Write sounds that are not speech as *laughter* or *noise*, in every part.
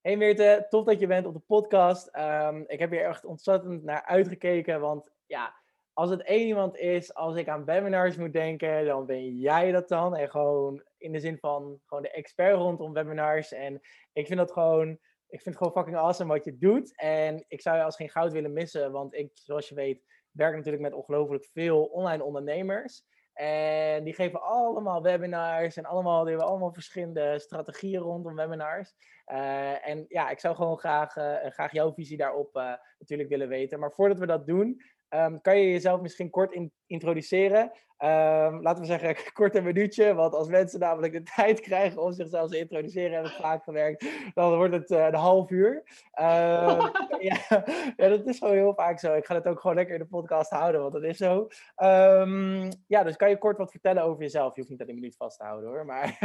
Hey Meerte, tof dat je bent op de podcast. Ehm, ik heb hier echt ontzettend naar uitgekeken, want ja, als het één iemand is, als ik aan webinars moet denken, dan ben jij dat dan. En gewoon in de zin van gewoon de expert rondom webinars. En ik vind dat gewoon, ik vind het gewoon fucking awesome wat je doet. En ik zou je als geen goud willen missen, want ik, zoals je weet, werk natuurlijk met ongelooflijk veel online ondernemers. En die geven allemaal webinars en allemaal, die hebben allemaal verschillende strategieën rondom webinars. Uh, en ja, ik zou gewoon graag, uh, graag jouw visie daarop natuurlijk willen weten. Maar voordat we dat doen, um, kan je jezelf misschien kort in introduceren. Um, laten we zeggen, *laughs* kort een minuutje. Want als mensen namelijk de *laughs* tijd krijgen om zichzelf te introduceren, hebben het vaak gewerkt, dan wordt het uh, een half uur. Uh, *laughs* ja, ja, dat is gewoon heel vaak zo. Ik ga het ook gewoon lekker in de podcast houden, want dat is zo. Um, ja, dus kan je kort wat vertellen over jezelf? Je hoeft niet aan een minuut vast te houden hoor. Maar...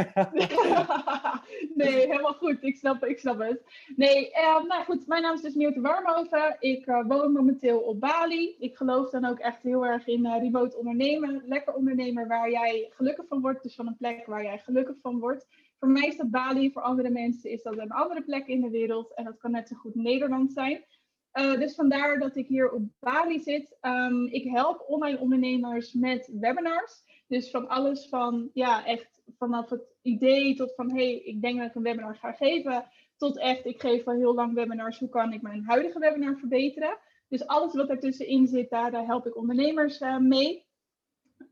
nee, helemaal goed. Ik snap, ik snap het. Nee, uh, nou goed, mijn naam is dus Meerte Warmhoven. Ik eh, woon momenteel op Bali. Ik geloof dan ook echt heel erg in remote ondernemen. Lekker ondernemer waar jij gelukkig van wordt. Dus van een plek waar jij gelukkig van wordt. Voor mij is dat Bali, voor andere mensen is dat een andere plek in de wereld. En dat kan net zo goed Nederland zijn. Uh, dus vandaar dat ik hier op Bali zit. Um, ik help online ondernemers met webinars. Dus van alles van, ja, echt vanaf het idee tot van, hey, ik denk dat ik een webinar ga geven. Tot echt, ik geef al heel lang webinars. Hoe kan ik mijn huidige webinar verbeteren? Dus alles wat ertussenin zit, daar, daar help ik ondernemers uh, mee.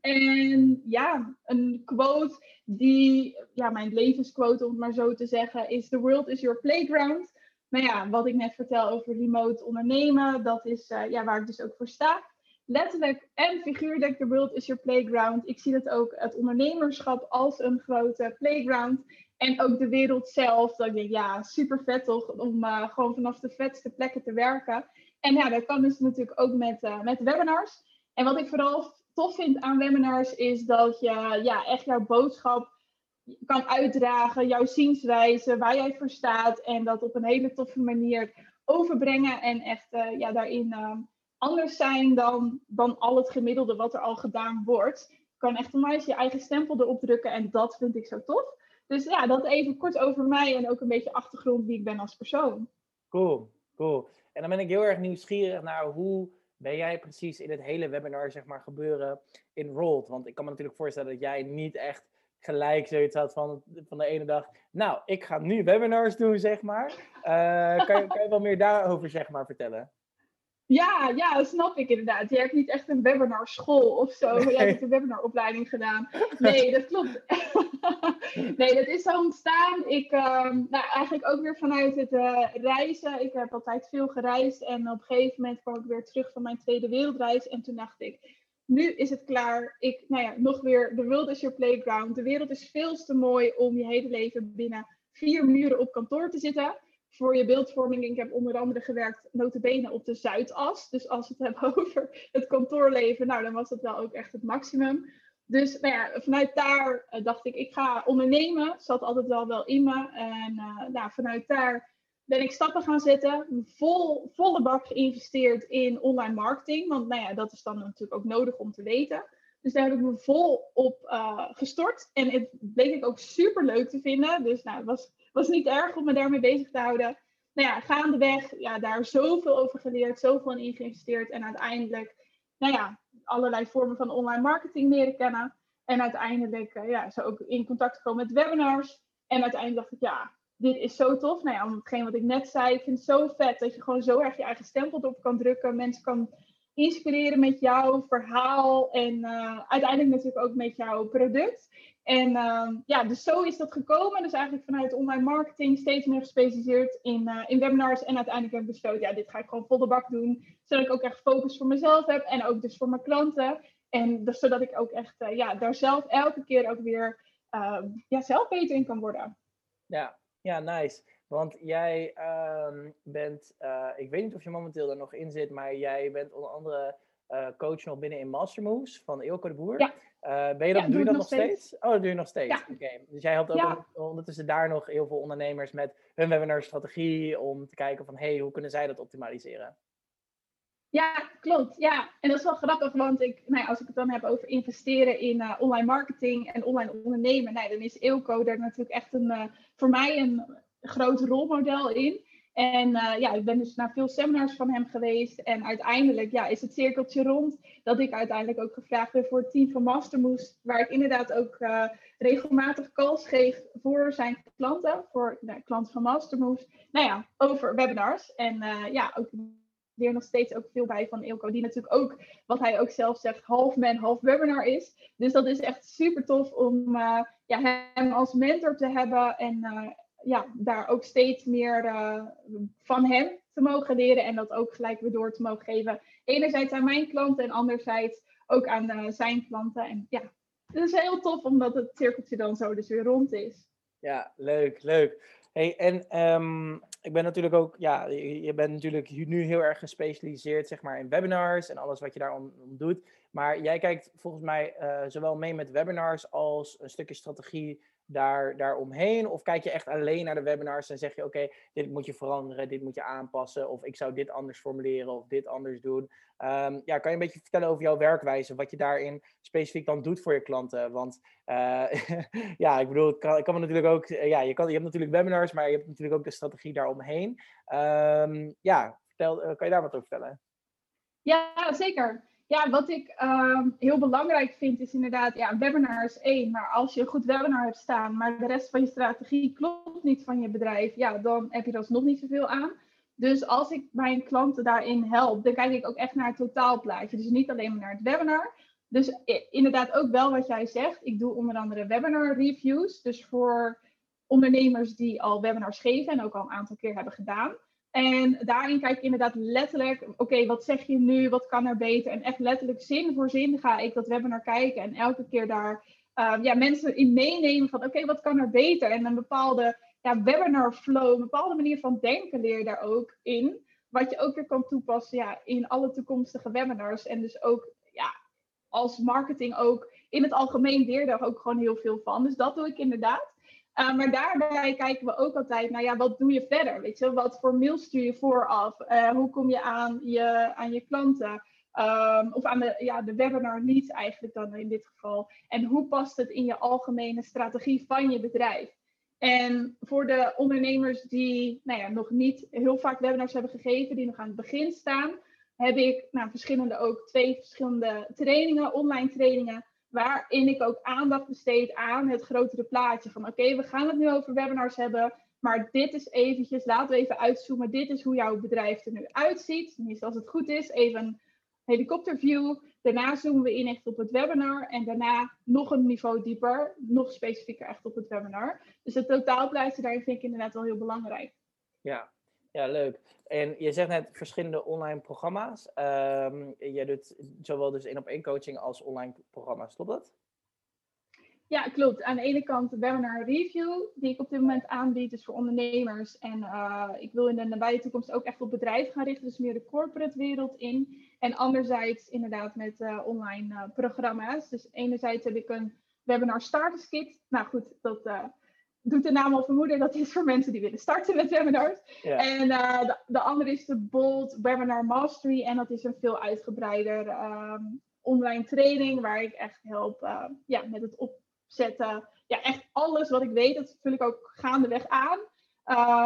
En ja, een quote die, ja, mijn levensquote om het maar zo te zeggen, is: The world is your playground. Nou ja, wat ik net vertel over remote ondernemen, dat is uh, ja, waar ik dus ook voor sta. Letterlijk en figuurlijk, the world is your playground. Ik zie dat ook het ondernemerschap als een grote playground. En ook de wereld zelf. Dat ik denk, ja, super vet toch, om uh, gewoon vanaf de vetste plekken te werken. En ja, dat kan dus natuurlijk ook met, uh, met webinars. En wat ik vooral tof vind aan webinars is dat je ja, echt jouw boodschap kan uitdragen, jouw zienswijze, waar jij voor staat en dat op een hele toffe manier overbrengen en echt uh, ja, daarin uh, anders zijn dan, dan al het gemiddelde wat er al gedaan wordt. Je kan echt onwijs je eigen stempel erop drukken en dat vind ik zo tof. Dus ja, dat even kort over mij en ook een beetje achtergrond wie ik ben als persoon. Cool, cool. En dan ben ik heel erg nieuwsgierig naar hoe ben jij precies in het hele webinar zeg maar, gebeuren enrolled? Want ik kan me natuurlijk voorstellen dat jij niet echt gelijk zoiets had van, van de ene dag. Nou, ik ga nu webinars doen, zeg maar. Uh, kan, je, kan je wel meer daarover zeg maar, vertellen? Ja, ja, snap ik inderdaad. Je hebt niet echt een webinar school of zo. Nee. Je hebt een webinaropleiding gedaan. Nee, *laughs* dat klopt. *laughs* nee, dat is zo ontstaan. Ik, uh, nou, eigenlijk ook weer vanuit het uh, reizen. Ik heb altijd veel gereisd. En op een gegeven moment kwam ik weer terug van mijn tweede wereldreis. En toen dacht ik, nu is het klaar. Ik, nou ja, nog weer, de world is your playground. De wereld is veel te mooi om je hele leven binnen vier muren op kantoor te zitten voor je beeldvorming. Ik heb onder andere gewerkt, notabene op de Zuidas. Dus als we het *laughs* hebben over het kantoorleven, nou, dan was dat wel ook echt het maximum. Dus nou ja, vanuit daar uh, dacht ik, ik ga ondernemen. Zat altijd wel wel in me. En uh, nou, vanuit daar ben ik stappen gaan zetten. Vol, volle bak geïnvesteerd in online marketing. Want nou ja, dat is dan natuurlijk ook nodig om te weten. Dus daar heb ik me vol op uh, gestort. En het bleek ik ook super leuk te vinden. Dus nou, het was was niet erg om me daarmee bezig te houden. Nou ja, gaandeweg, ja, daar zoveel over geleerd, zoveel in geïnvesteerd. En uiteindelijk, nou ja, allerlei vormen van online marketing leren kennen. En uiteindelijk, uh, ja, zo ook in contact gekomen met webinars. En uiteindelijk dacht ik, ja, dit is zo tof. Nou ja, om hetgeen wat ik net zei, ik vind het zo vet dat je gewoon zo erg je eigen stempel erop kan drukken. Mensen kan inspireren met jouw verhaal en uh, uiteindelijk natuurlijk ook met jouw product. En uh, ja, dus zo is dat gekomen. Dus eigenlijk vanuit online marketing steeds meer gespecialiseerd in, uh, in webinars. En uiteindelijk heb ik besloten, ja, dit ga ik gewoon volle bak doen. Zodat ik ook echt focus voor mezelf heb en ook dus voor mijn klanten. En dus zodat ik ook echt uh, ja, daar zelf elke keer ook weer ehm, ja, zelf beter in kan worden. Ja, ja nice. Want jij uh, bent, uh, ik weet niet of je momenteel er nog in zit, maar jij bent onder andere uh, coach nog binnen in Mastermoves van Eelco de Boer. Ja. Uh, ben je dat, ja, doe je dat nog steeds? steeds? Oh, dat doe je nog steeds. Ja. Okay. Dus jij helpt ook ondertussen daar nog heel veel ondernemers met hun webinarstrategie om te kijken van hey, hoe kunnen zij dat optimaliseren? Ja, klopt. Ja, en dat is wel grappig, want ik, nou ja, als ik het dan heb over investeren in uh, online marketing en online ondernemen, nou, dan is Eelco daar natuurlijk echt een, uh, voor mij een groot rolmodel in. En eh, ja, ik ben dus naar veel seminars van hem geweest. En uiteindelijk ja, is het cirkeltje rond dat ik uiteindelijk ook gevraagd ben voor het team van Mastermoes. Waar ik inderdaad ook uh, regelmatig calls geef voor zijn klanten, voor de klanten van Mastermoes. Nou ja, over webinars. En uh, ja, ook leer nog steeds ook veel bij van Ilko. Die natuurlijk ook, wat hij ook zelf zegt, half man, half webinar is. Dus dat is echt super tof om ja, hem als mentor te hebben. En ja, daar ook steeds meer uh, van hem te mogen leren en dat ook gelijk weer door te mogen geven. Enerzijds aan mijn klanten en anderzijds ook aan uh, zijn klanten. En ja, het is heel tof omdat het cirkeltje dan zo dus weer rond is. Ja, leuk, leuk. Hey, en um, ik ben natuurlijk ook, ja, je, bent natuurlijk nu heel erg gespecialiseerd zeg maar, in webinars en alles wat je daarom doet. Maar jij kijkt volgens mij uh, zowel mee met webinars als een stukje strategie daar, daaromheen? Of kijk je echt alleen naar de webinars en zeg je: Oké, dit moet je veranderen, dit moet je aanpassen, of ik zou dit anders formuleren of dit anders doen? Um, ja, kan je een beetje vertellen over jouw werkwijze, wat je daarin specifiek dan doet voor je klanten? Want uh, *laughs* ja, ik bedoel, ik kan, natuurlijk ook, uh, ja, je, kan, je hebt natuurlijk webinars, maar je hebt natuurlijk ook de strategie daaromheen. Um, ja, vertel, uh, kan je daar wat over vertellen? Ja, zeker. Ja, wat ik uh, heel belangrijk vind is inderdaad, ja, webinar is één, maar als je een goed webinar hebt staan, maar de rest van je strategie klopt niet van je bedrijf, ja, dan heb je er nog niet zoveel aan. Dus als ik mijn klanten daarin help, dan kijk ik ook echt naar het totaalplaatje. Dus niet alleen maar naar het webinar. Dus inderdaad ook wel wat jij zegt. Ik doe onder andere webinar reviews. Dus voor ondernemers die al webinars geven en ook al een aantal keer hebben gedaan. En daarin kijk ik inderdaad letterlijk, oké, wat zeg je nu, wat kan er beter? En echt letterlijk zin voor zin ga ik dat webinar kijken en elke keer daar um, ja, mensen in meenemen van, oké, wat kan er beter? En een bepaalde ja, webinar flow, een bepaalde manier van denken leer je daar ook in. Wat je ook weer kan toepassen ja, in alle toekomstige webinars. En dus ook ja, als marketing ook in het algemeen leer daar ook gewoon heel veel van. Dus dat doe ik inderdaad. Uh, maar daarbij kijken we ook altijd naar, ja, wat doe je verder? Weet je, wat voor mails stuur je vooraf? Uh, hoe kom je aan je, aan je klanten? Um, of aan de, ja, de webinar leads eigenlijk dan in dit geval. En hoe past het in je algemene strategie van je bedrijf? En voor de ondernemers die nou ja, nog niet heel vaak webinars hebben gegeven, die nog aan het begin staan, heb ik nou, verschillende ook twee verschillende trainingen, online trainingen, waarin ik ook aandacht besteed aan het grotere plaatje. Van oké, we gaan het nu over webinars hebben, maar dit is eventjes, laten we even uitzoomen. Dit is hoe jouw bedrijf er nu uitziet. Tenminste, als het goed is, even een helikopterview. Daarna zoomen we in echt op het webinar. En daarna nog een niveau dieper, nog specifieker echt op het webinar. Dus het totaalplaatje daarin vind ik inderdaad wel heel belangrijk. Ja, ja, leuk. En je zegt net verschillende online programma's. Um, je doet zowel dus één op één coaching als online programma's, klopt dat? Ja, klopt. Aan de ene kant de webinar review, die ik op dit moment aanbied, dus voor ondernemers. En uh, ik wil in de nabije toekomst ook echt op bedrijven gaan richten, dus meer de corporate wereld in. En anderzijds inderdaad met uh, online uh, programma's. Dus enerzijds heb ik een webinar starters kit. Nou goed, dat doet de naam al vermoeden, dat is voor mensen die willen starten met webinars. En uh, de, de, andere is de Bold Webinar Mastery. En dat is een veel uitgebreider um, online training waar ik echt help uh, ja, met het opzetten. Ja, echt alles wat ik weet, dat vul ik ook gaandeweg aan,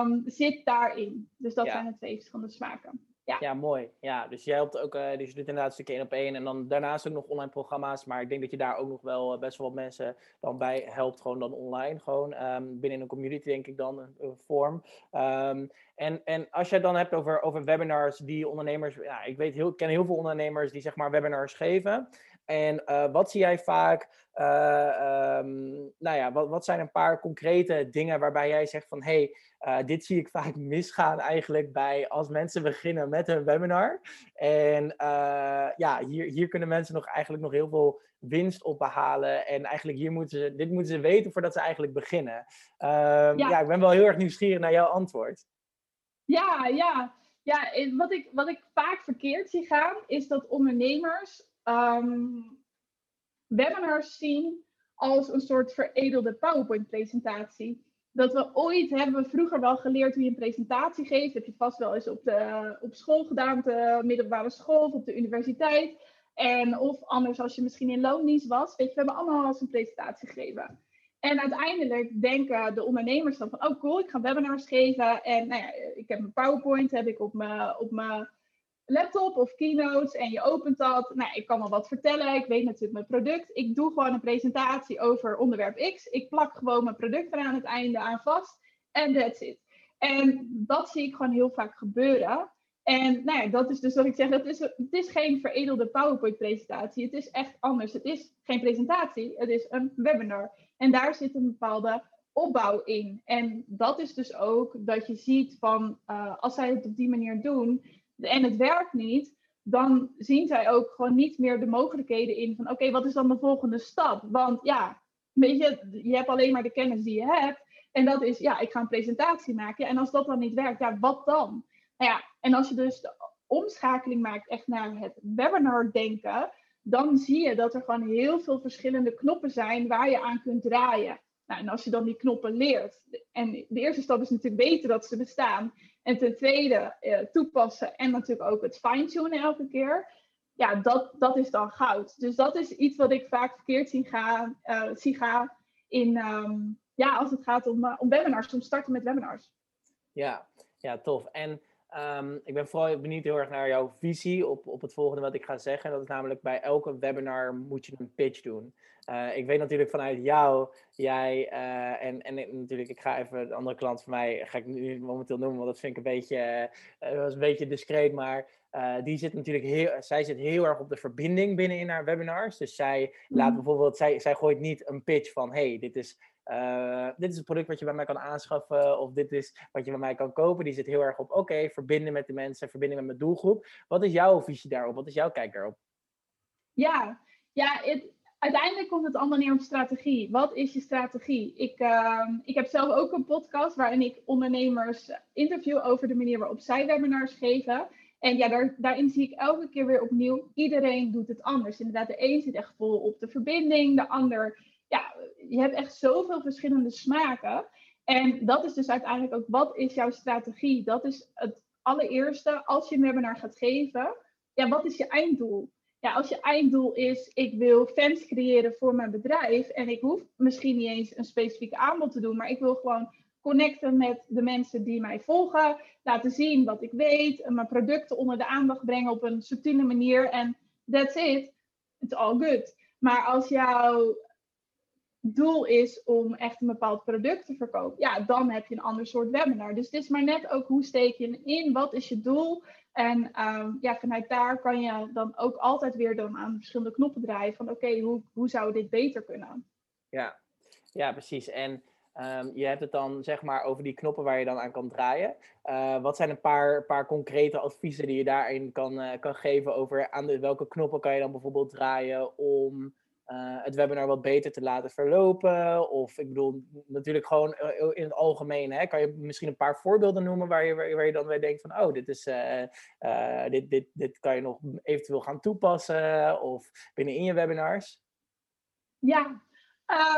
um, zit daarin. Dus dat ja. zijn de twee verschillende smaken. Ja. mooi. Ja, dus jij helpt ook, uh, dus je doet inderdaad een stukje één op één en dan daarnaast ook nog online programma's. Maar ik denk dat je daar ook nog wel uh, best wel wat mensen dan bij helpt, gewoon dan online. Gewoon um, binnen een community, denk ik dan, een, vorm. Um, en, en als het dan hebt over, over webinars die ondernemers, ja, ik weet heel, ken heel veel ondernemers die zeg maar webinars geven. En uh, wat zie jij vaak, uh, um, nou ja, wat, wat zijn een paar concrete dingen waarbij jij zegt van, hé, hey, uh, dit zie ik vaak *laughs* misgaan eigenlijk bij als mensen beginnen met een webinar. En ja, hier, hier kunnen mensen nog eigenlijk nog heel veel winst op behalen. En eigenlijk hier moeten ze, dit moeten ze weten voordat ze eigenlijk beginnen. Um, ja. ja, ik ben wel heel erg nieuwsgierig naar jouw antwoord. Ja, ja. Ja, wat ik, wat ik vaak verkeerd zie gaan, is dat ondernemers um, webinars zien als een soort veredelde PowerPoint-presentatie. Dat we ooit hebben we vroeger wel geleerd hoe je een presentatie geeft. Dat heb je vast wel eens op, de, op school gedaan, de middelbare school of op de universiteit. En of anders als je misschien in loondienst was. Weet je, we hebben allemaal wel eens een presentatie gegeven. En uiteindelijk denken de ondernemers dan van, oh cool, ik ga webinars geven. En nou ja, ik heb mijn PowerPoint heb ik op mijn, op mijn laptop of keynotes en je opent dat. Nou, ik kan wel wat vertellen. Ik weet natuurlijk mijn product. Ik doe gewoon een presentatie over onderwerp X. Ik plak gewoon mijn product er aan het einde aan vast. En that's it. En dat zie ik gewoon heel vaak gebeuren. En nou ja, dat is dus wat ik zeg, dat is, het is geen veredelde PowerPoint-presentatie. Het is echt anders. Het is geen presentatie, het is een webinar. En daar zit een bepaalde opbouw in. En dat is dus ook dat je ziet van, uh, als zij het op die manier doen en het werkt niet, dan zien zij ook gewoon niet meer de mogelijkheden in van, oké, wat is dan de volgende stap? Want ja, weet je, je hebt alleen maar de kennis die je hebt. En dat is, ja, ik ga een presentatie maken. En als dat dan niet werkt, ja, wat dan? Nou ja, en als je dus de omschakeling maakt echt naar het webinar denken, dan zie je dat er gewoon heel veel verschillende knoppen zijn waar je aan kunt draaien. Nou, en als je dan die knoppen leert, en de eerste stap is natuurlijk weten dat ze bestaan. En ten tweede eh, toepassen en natuurlijk ook het fine-tunen elke keer. Ja, dat, dat is dan goud. Dus dat is iets wat ik vaak verkeerd zie gaan, uh, zie gaan in, um, ja, als het gaat om, uh, om webinars, om starten met webinars. Ja, ja tof. En Um, ik ben vooral benieuwd heel erg naar jouw visie op, op het volgende wat ik ga zeggen. Dat is namelijk bij elke webinar moet je een pitch doen. Uh, ik weet natuurlijk vanuit jou, jij uh, en, en natuurlijk, ik ga even de andere klant van mij, ga ik nu momenteel noemen, want dat vind ik een beetje, uh, was een beetje discreet, maar die zit natuurlijk heel, zij zit heel erg op de verbinding binnen in haar webinars. Dus zij laat mm. bijvoorbeeld, zij, zij gooit niet een pitch van, hey, dit is uh, dit is het product wat je bij mij kan aanschaffen of dit is wat je bij mij kan kopen. Die zit heel erg op, oké, verbinden met de mensen, verbinden met mijn doelgroep. Wat is jouw visie daarop? Wat is jouw kijk daarop? Ja, ja uiteindelijk komt het allemaal neer op strategie. Wat is je strategie? Ik, uh, ik heb zelf ook een podcast waarin ik ondernemers interview over de manier waarop zij webinars geven. En ja, daar, daarin zie ik elke keer weer opnieuw, iedereen doet het anders. Inderdaad, de een zit echt vol op de verbinding, de ander je hebt echt zoveel verschillende smaken. En dat is dus uiteindelijk ook, wat is jouw strategie? Dat is het allereerste, als je een webinar gaat geven, ja, wat is je einddoel? Ja, als je einddoel is, ik wil fans creëren voor mijn bedrijf en ik hoef misschien niet eens een specifiek aanbod te doen, maar ik wil gewoon connecten met de mensen die mij volgen, laten zien wat ik weet, mijn producten onder de aandacht brengen op een subtiele manier en that's it. It's all good. Maar als jouw doel is om echt een bepaald product te verkopen, ja, dan heb je een ander soort webinar. Dus het is maar net ook hoe steek je in, wat is je doel? En um, ja, vanuit daar kan je dan ook altijd weer dan aan verschillende knoppen draaien van oké, hoe, hoe zou dit beter kunnen? Ja, ja precies. En um, je hebt het dan zeg maar over die knoppen waar je dan aan kan draaien. Uh, wat zijn een paar, paar concrete adviezen die je daarin kan, uh, kan geven over aan welke knoppen kan je dan bijvoorbeeld draaien om uh, het webinar wat beter te laten verlopen? Of ik bedoel, natuurlijk gewoon eh, in het algemeen, hè, kan je misschien een paar voorbeelden noemen waar je, waar je dan weer denkt van, oh, dit, is, uh, dit, dit, dit kan je nog eventueel gaan toepassen of binnen in je webinars? Ja,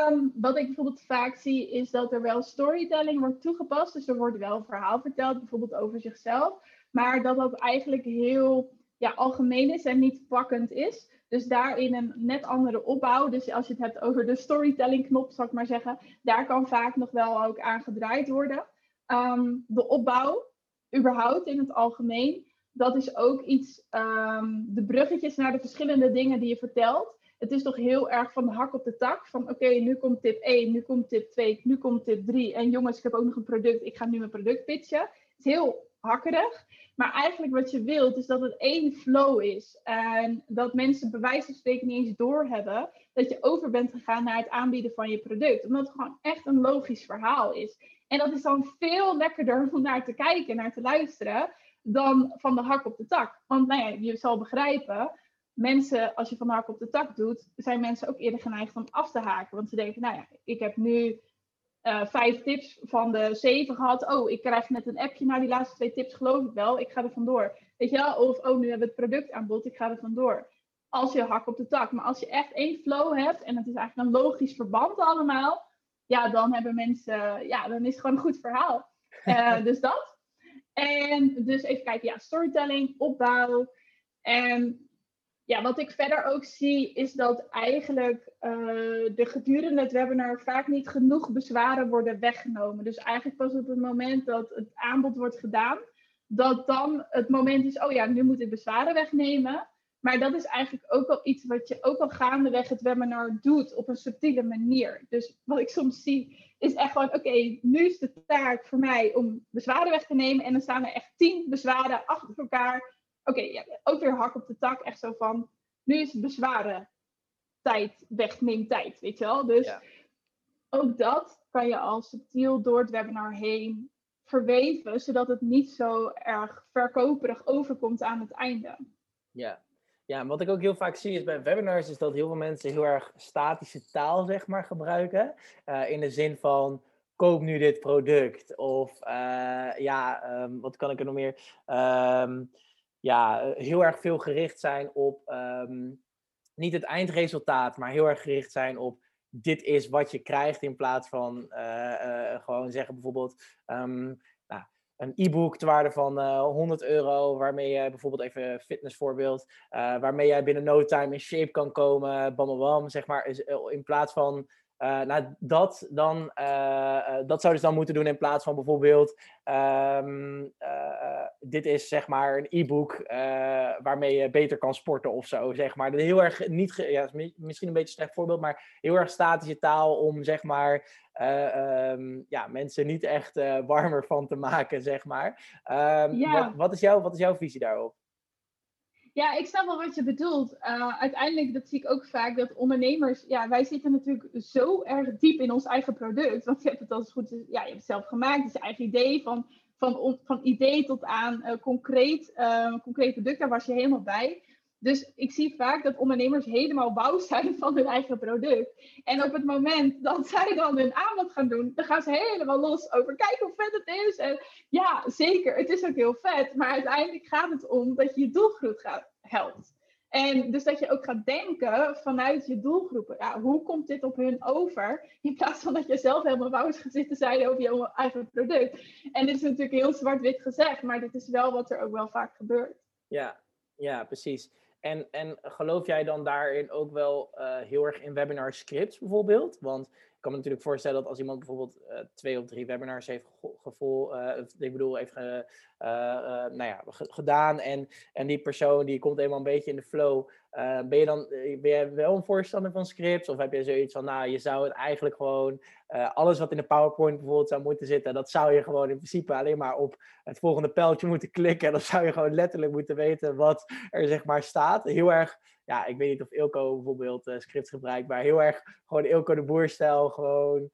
um, wat ik bijvoorbeeld vaak zie is dat er wel storytelling wordt toegepast. Dus er wordt wel verhaal verteld, bijvoorbeeld over zichzelf. Maar dat dat eigenlijk heel ja, algemeen is en niet pakkend is. Dus daarin een net andere opbouw. Dus als je het hebt over de storytelling knop, zal ik maar zeggen, daar kan vaak nog wel ook aan gedraaid worden. Ehm, de opbouw, überhaupt in het algemeen, dat is ook iets, um, de bruggetjes naar de verschillende dingen die je vertelt. Het is toch heel erg van de hak op de tak. Van oké, nu komt tip 1, nu komt tip 2, nu komt tip 3. En jongens, ik heb ook nog een product, ik ga nu mijn product pitchen. Het is heel hakkerig. Maar eigenlijk wat je wilt is dat het één flow is. En dat mensen bij wijze van spreken niet eens doorhebben dat je over bent gegaan naar het aanbieden van je product. Omdat het gewoon echt een logisch verhaal is. En dat is dan veel lekkerder om naar te kijken, naar te luisteren, dan van de hak op de tak. Want nou ja, je zal begrijpen, mensen, als je van de hak op de tak doet, zijn mensen ook eerder geneigd om af te haken. Want ze denken, nou ja, ik heb nu uh, vijf tips van de zeven gehad. Oh, ik krijg net een appje. Nou, die laatste twee tips geloof ik wel. Ik ga er vandoor. Weet je wel? Of, oh, nu hebben we het product aan bod. Ik ga er vandoor. Als je hak op de tak. Maar als je echt één flow hebt. En het is eigenlijk een logisch verband allemaal. Ja, dan hebben mensen... Ja, dan is het gewoon een goed verhaal. Uh, *laughs* dus dat. En dus even kijken. Ja, storytelling, opbouw. En ja, wat ik verder ook zie, is dat eigenlijk uh, de gedurende het webinar vaak niet genoeg bezwaren worden weggenomen. Dus eigenlijk pas op het moment dat het aanbod wordt gedaan, dat dan het moment is, oh ja, nu moet ik bezwaren wegnemen. Maar dat is eigenlijk ook wel iets wat je ook al gaandeweg het webinar doet op een subtiele manier. Dus wat ik soms zie, is echt gewoon, oké, nu is de taak voor mij om bezwaren weg te nemen. En dan staan er echt tien bezwaren achter elkaar oké, ja, ook weer hak op de tak. Echt zo van, nu is het bezwaren tijd weg, neem tijd, weet je wel. Dus ook dat kan je al subtiel door het webinar heen verweven, zodat het niet zo erg verkoperig overkomt aan het einde. Ja. Ja, wat ik ook heel vaak zie is bij webinars, is dat heel veel mensen heel erg statische taal, zeg maar, gebruiken. Uh, in de zin van, koop nu dit product. Of, uh, ja, um, wat kan ik er nog meer? Um, ja, eh, heel erg veel gericht zijn op um, niet het eindresultaat, maar heel erg gericht zijn op dit is wat je krijgt in plaats van uh, uh, gewoon zeggen bijvoorbeeld um, nou, een e-book ter waarde van uh, 100 euro, waarmee je bijvoorbeeld even fitnessvoorbeeld, waarmee jij binnen no time in shape kan komen, bam, bam zeg maar, in plaats van uh, nou, dat, dan, uh, dat zou dus dan moeten doen in plaats van bijvoorbeeld, um, dit is zeg maar een e-book waarmee je beter kan sporten of zo, zeg maar. Heel erg niet, ja, misschien een beetje een slecht voorbeeld, maar heel erg statische taal om zeg maar, um, ja, mensen niet echt warmer van te maken, zeg maar. Um, ja. wat, wat, is jouw, wat is jouw visie daarop? Ja, ik snap wel wat je bedoelt. Uh, uiteindelijk, dat zie ik ook vaak, dat ondernemers, ja, wij zitten natuurlijk zo erg diep in ons eigen product. Want je hebt het als goed, ja, je hebt het zelf gemaakt, is je eigen idee, van, van, van idee tot aan uh, concreet, uh, concreet product, daar was je helemaal bij. Dus ik zie vaak dat ondernemers helemaal bouw zijn *laughs* van hun eigen product. En op het moment dat zij dan hun aanbod gaan doen, dan gaan ze helemaal los over kijk hoe vet het is. En ja, zeker, het is ook heel vet. Maar uiteindelijk gaat het om dat je je doelgroep gaat, helpt. En dus dat je ook gaat denken vanuit je doelgroepen. Ja, hoe komt dit op hun over? In plaats van dat je zelf helemaal wou gaat zitten zijn over je eigen product. En dit is natuurlijk heel zwart-wit gezegd, maar dit is wel wat er ook wel vaak gebeurt. Ja, ja, precies. En, en geloof jij dan daarin ook wel uh, heel erg in webinar scripts bijvoorbeeld? Want ik kan me natuurlijk voorstellen dat als iemand bijvoorbeeld uh, twee of drie webinars heeft gevoel, uh, ik bedoel, heeft nou ja, gedaan en, en die persoon die komt eenmaal een beetje in de flow. Ben je dan ben je wel een voorstander van scripts? Of heb je zoiets van, nou, je zou het eigenlijk gewoon, alles wat in de PowerPoint bijvoorbeeld zou moeten zitten, dat zou je gewoon in principe alleen maar op het volgende pijltje *laughs* moeten klikken. En dan zou je gewoon letterlijk moeten weten wat er zeg maar staat. Heel erg ja, ik weet niet of Ilko bijvoorbeeld scripts gebruikt, maar heel erg gewoon Ilko de Boerstijl. Gewoon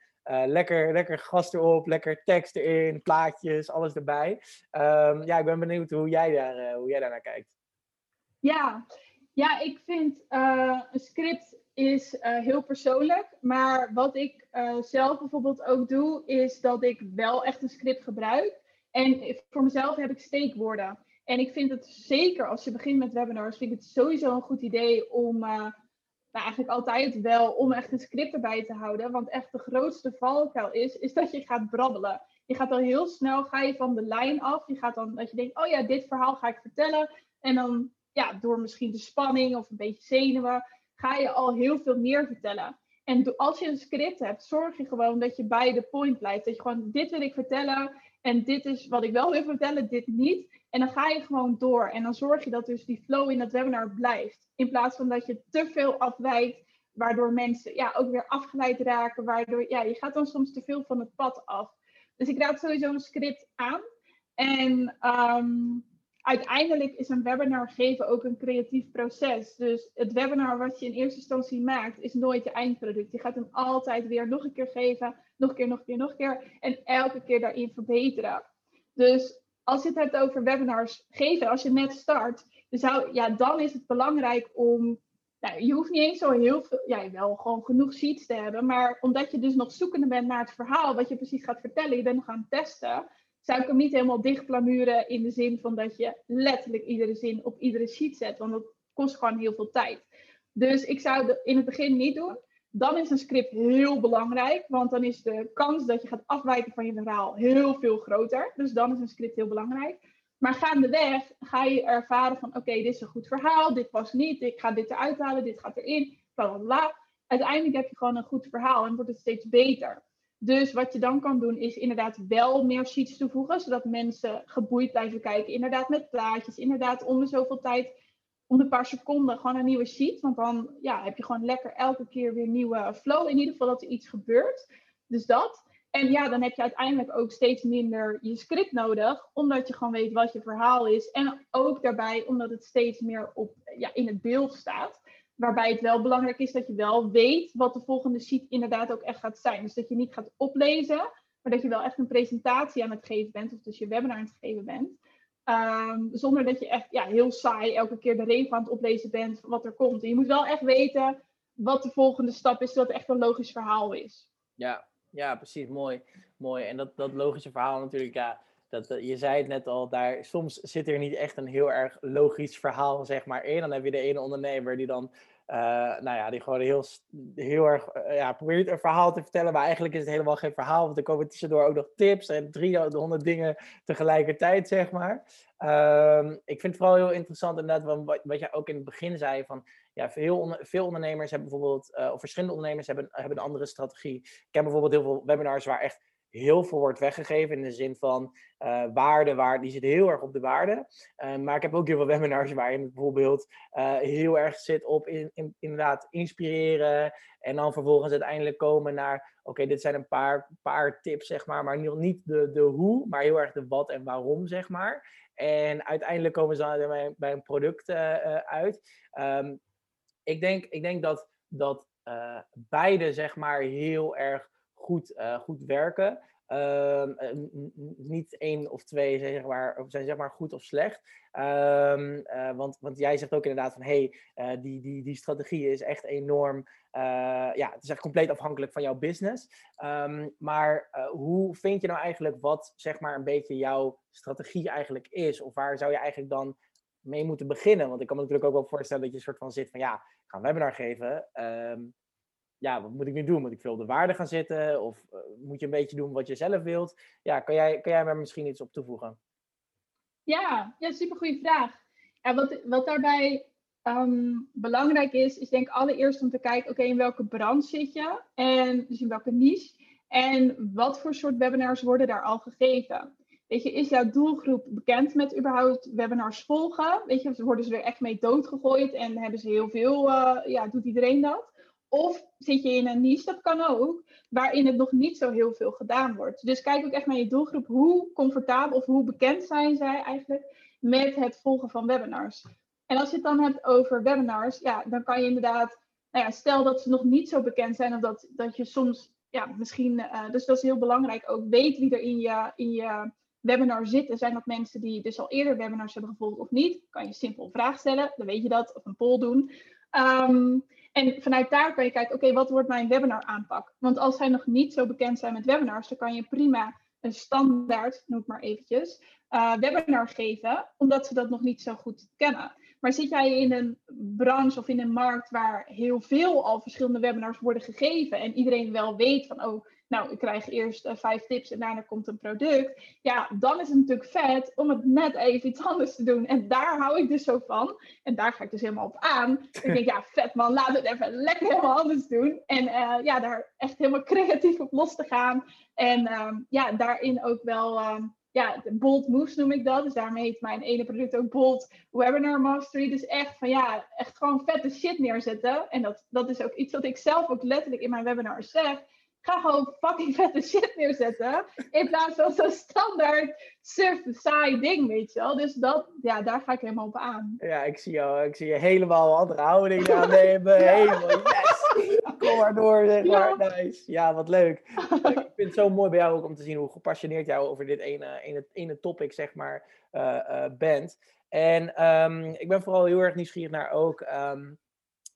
lekker, lekker gast erop, lekker tekst erin, plaatjes, alles erbij. Um, ja, ik ben benieuwd hoe jij, daar, hoe jij daar naar kijkt. Ja, ja ik vind een script is heel persoonlijk. Maar wat ik zelf bijvoorbeeld ook doe, is dat ik wel echt een script gebruik. En voor mezelf heb ik steekwoorden. En ik vind het zeker als je begint met webinars, vind ik het sowieso een goed idee om, nou eigenlijk altijd wel, om echt een script erbij te houden. Want echt de grootste valkuil is, is dat je gaat brabbelen. Je gaat al heel snel, ga je van de lijn af. Je gaat dan, dat je denkt, oh ja, dit verhaal ga ik vertellen. En dan, ja, door misschien de spanning of een beetje zenuwen, ga je al heel veel meer vertellen. En als je een script hebt, zorg je gewoon dat je bij de point blijft. Dat je gewoon, dit wil ik vertellen en dit is wat ik wel wil vertellen, dit niet. En dan ga je gewoon door. En dan zorg je dat dus die flow in het webinar blijft. In plaats van dat je te veel afwijkt, waardoor mensen ja, ook weer afgeleid raken. Waardoor ja, je gaat dan soms te veel van het pad af. Dus ik raad sowieso een script aan. En um, uiteindelijk is een webinar geven ook een creatief proces. Dus het webinar wat je in eerste instantie maakt, is nooit je eindproduct. Je gaat hem altijd weer nog een keer geven, nog een keer, nog een keer, nog een keer. En elke keer daarin verbeteren. Dus als je het hebt over webinars geven, als je net start, dan, zou, ja, dan is het belangrijk om. Nou, je hoeft niet eens zo heel veel, ja, wel gewoon genoeg sheets te hebben, maar omdat je dus nog zoekende bent naar het verhaal, wat je precies gaat vertellen, je bent nog aan het testen, zou ik hem niet helemaal dichtplamuren in de zin van dat je letterlijk iedere zin op iedere sheet zet, want dat kost gewoon heel veel tijd. Dus ik zou het in het begin niet doen. Dan is een script heel belangrijk, want dan is de kans dat je gaat afwijken van je verhaal heel veel groter. Dus dan is een script heel belangrijk. Maar gaandeweg ga je ervaren van, oké, dit is een goed verhaal, dit was niet, ik ga dit eruit halen, dit gaat erin, bla. Uiteindelijk heb je gewoon een goed verhaal en wordt het steeds beter. Dus wat je dan kan doen is inderdaad wel meer sheets toevoegen, zodat mensen geboeid blijven kijken. Inderdaad met plaatjes, inderdaad om de zoveel tijd, om een paar seconden gewoon een nieuwe sheet. Want dan ja, heb je gewoon lekker elke keer weer nieuwe flow. In ieder geval dat er iets gebeurt. Dus dat. En ja, dan heb je uiteindelijk ook steeds minder je script nodig, omdat je gewoon weet wat je verhaal is. En ook daarbij omdat het steeds meer op, ja, in het beeld staat. Waarbij het wel belangrijk is dat je wel weet wat de volgende sheet inderdaad ook echt gaat zijn. Dus dat je niet gaat oplezen, maar dat je wel echt een presentatie aan het geven bent, of dus je webinar aan het geven bent. Ehm, zonder dat je echt ja, heel saai elke keer de regel aan het oplezen bent wat er komt. Je moet wel echt weten wat de volgende stap is, zodat het echt een logisch verhaal is. Ja, ja precies. Mooi. Mooi. En dat, dat logische verhaal natuurlijk, ja, dat, je zei het net al, daar, soms zit er niet echt een heel erg logisch verhaal zeg maar, in. Dan heb je de ene ondernemer die dan, uh, nou ja, die gewoon heel, heel erg uh, ja, probeert een verhaal te vertellen, maar eigenlijk is het helemaal geen verhaal, want er komen tussendoor ook nog tips en 300 dingen tegelijkertijd, zeg maar. Um, ik vind het vooral heel interessant inderdaad, wat, wat jij ook in het begin zei, van ja, veel, veel ondernemers hebben bijvoorbeeld, of verschillende ondernemers hebben, hebben een andere strategie. Ik heb bijvoorbeeld heel veel webinars waar echt heel veel wordt weggegeven in de zin van uh, waarde, waar, die zit heel erg op de waarde. Uh, maar ik heb ook heel veel webinars waarin bijvoorbeeld uh, heel erg zit op in, in, inderdaad inspireren en dan vervolgens uiteindelijk komen naar, oké, dit zijn een paar, paar tips, zeg maar, maar niet de, de hoe, maar heel erg de wat en waarom, zeg maar. En uiteindelijk komen ze dan bij, een product uit. Um, ik, denk, ik denk dat, dat beide, zeg maar, heel erg goed, uh, goed werken. Um, niet één of twee zeg maar, zijn zeg maar goed of slecht. Um, uh, want, want jij zegt ook inderdaad van hey, die, die, die strategie is echt enorm. ja, het is echt compleet afhankelijk van jouw business. Um, maar hoe vind je nou eigenlijk wat zeg maar een beetje jouw strategie eigenlijk is? Of waar zou je eigenlijk dan mee moeten beginnen? Want ik kan me natuurlijk ook wel voorstellen dat je een soort van zit van ja, ik ga een webinar geven ja, wat moet ik nu doen? Moet ik veel op de waarde gaan zitten? Of uh, moet je een beetje doen wat je zelf wilt? Ja, kan jij, kan jij daar misschien iets op toevoegen? Ja, ja super goede vraag. Ja, wat, wat daarbij um, belangrijk is, is denk ik allereerst om te kijken, oké, in welke branche zit je? En dus in welke niche? En wat voor soort webinars worden daar al gegeven? Weet je, is jouw doelgroep bekend met überhaupt webinars volgen? Weet je, worden ze er echt mee doodgegooid en hebben ze heel veel, uh, ja, doet iedereen dat? Of zit je in een niche, dat kan ook, waarin het nog niet zo heel veel gedaan wordt. Dus kijk ook echt naar je doelgroep. Hoe comfortabel of hoe bekend zijn zij eigenlijk met het volgen van webinars? En als je het dan hebt over webinars, ja, dan kan je inderdaad, nou ja, stel dat ze nog niet zo bekend zijn, of dat, dat je soms, ja, misschien, uh, dus dat is heel belangrijk, ook weet wie er in je, in je webinar zitten. Zijn dat mensen die dus al eerder webinars hebben gevolgd of niet? Kan je simpel een vraag stellen, dan weet je dat, of een poll doen. Um, en vanuit daar kan je kijken, oké, wat wordt mijn webinar aanpak? Want als zij nog niet zo bekend zijn met webinars, dan kan je prima een standaard, noem het maar eventjes, uh, webinar geven, omdat ze dat nog niet zo goed kennen. Maar zit jij in een branche of in een markt waar heel veel al verschillende webinars worden gegeven en iedereen wel weet van, oh, nou, ik krijg eerst uh, vijf tips en daarna komt een product. Ja, dan is het natuurlijk vet om het net even iets anders te doen. En daar hou ik dus zo van. En daar ga ik dus helemaal op aan. ik denk, ja, vet man, we het even lekker helemaal anders doen. En uh, ja, daar echt helemaal creatief op los te gaan. En um, ja, daarin ook wel... Um, ja, Bold Moves noem ik dat. Dus daarmee heet mijn ene product ook Bold Webinar Mastery. Dus echt van ja, echt gewoon vette shit neerzetten. En dat, dat is ook iets wat ik zelf ook letterlijk in mijn webinar zeg Ga gewoon fucking vette shit neerzetten. In plaats van zo'n standaard surf saai ding, weet je wel. Dus dat, ja, daar ga ik helemaal op aan. Ja, ik zie jou, ik zie je helemaal andere houding aannemen. *laughs* ja. Helemaal, yes! Kom maar door, zeg maar. Ja. Nice. Ja, wat leuk. ik vind het zo mooi bij jou ook om te zien hoe gepassioneerd jij over dit ene, ene, ene topic, zeg maar, uh, uh, bent. En um, ik ben vooral heel erg nieuwsgierig naar ook, um,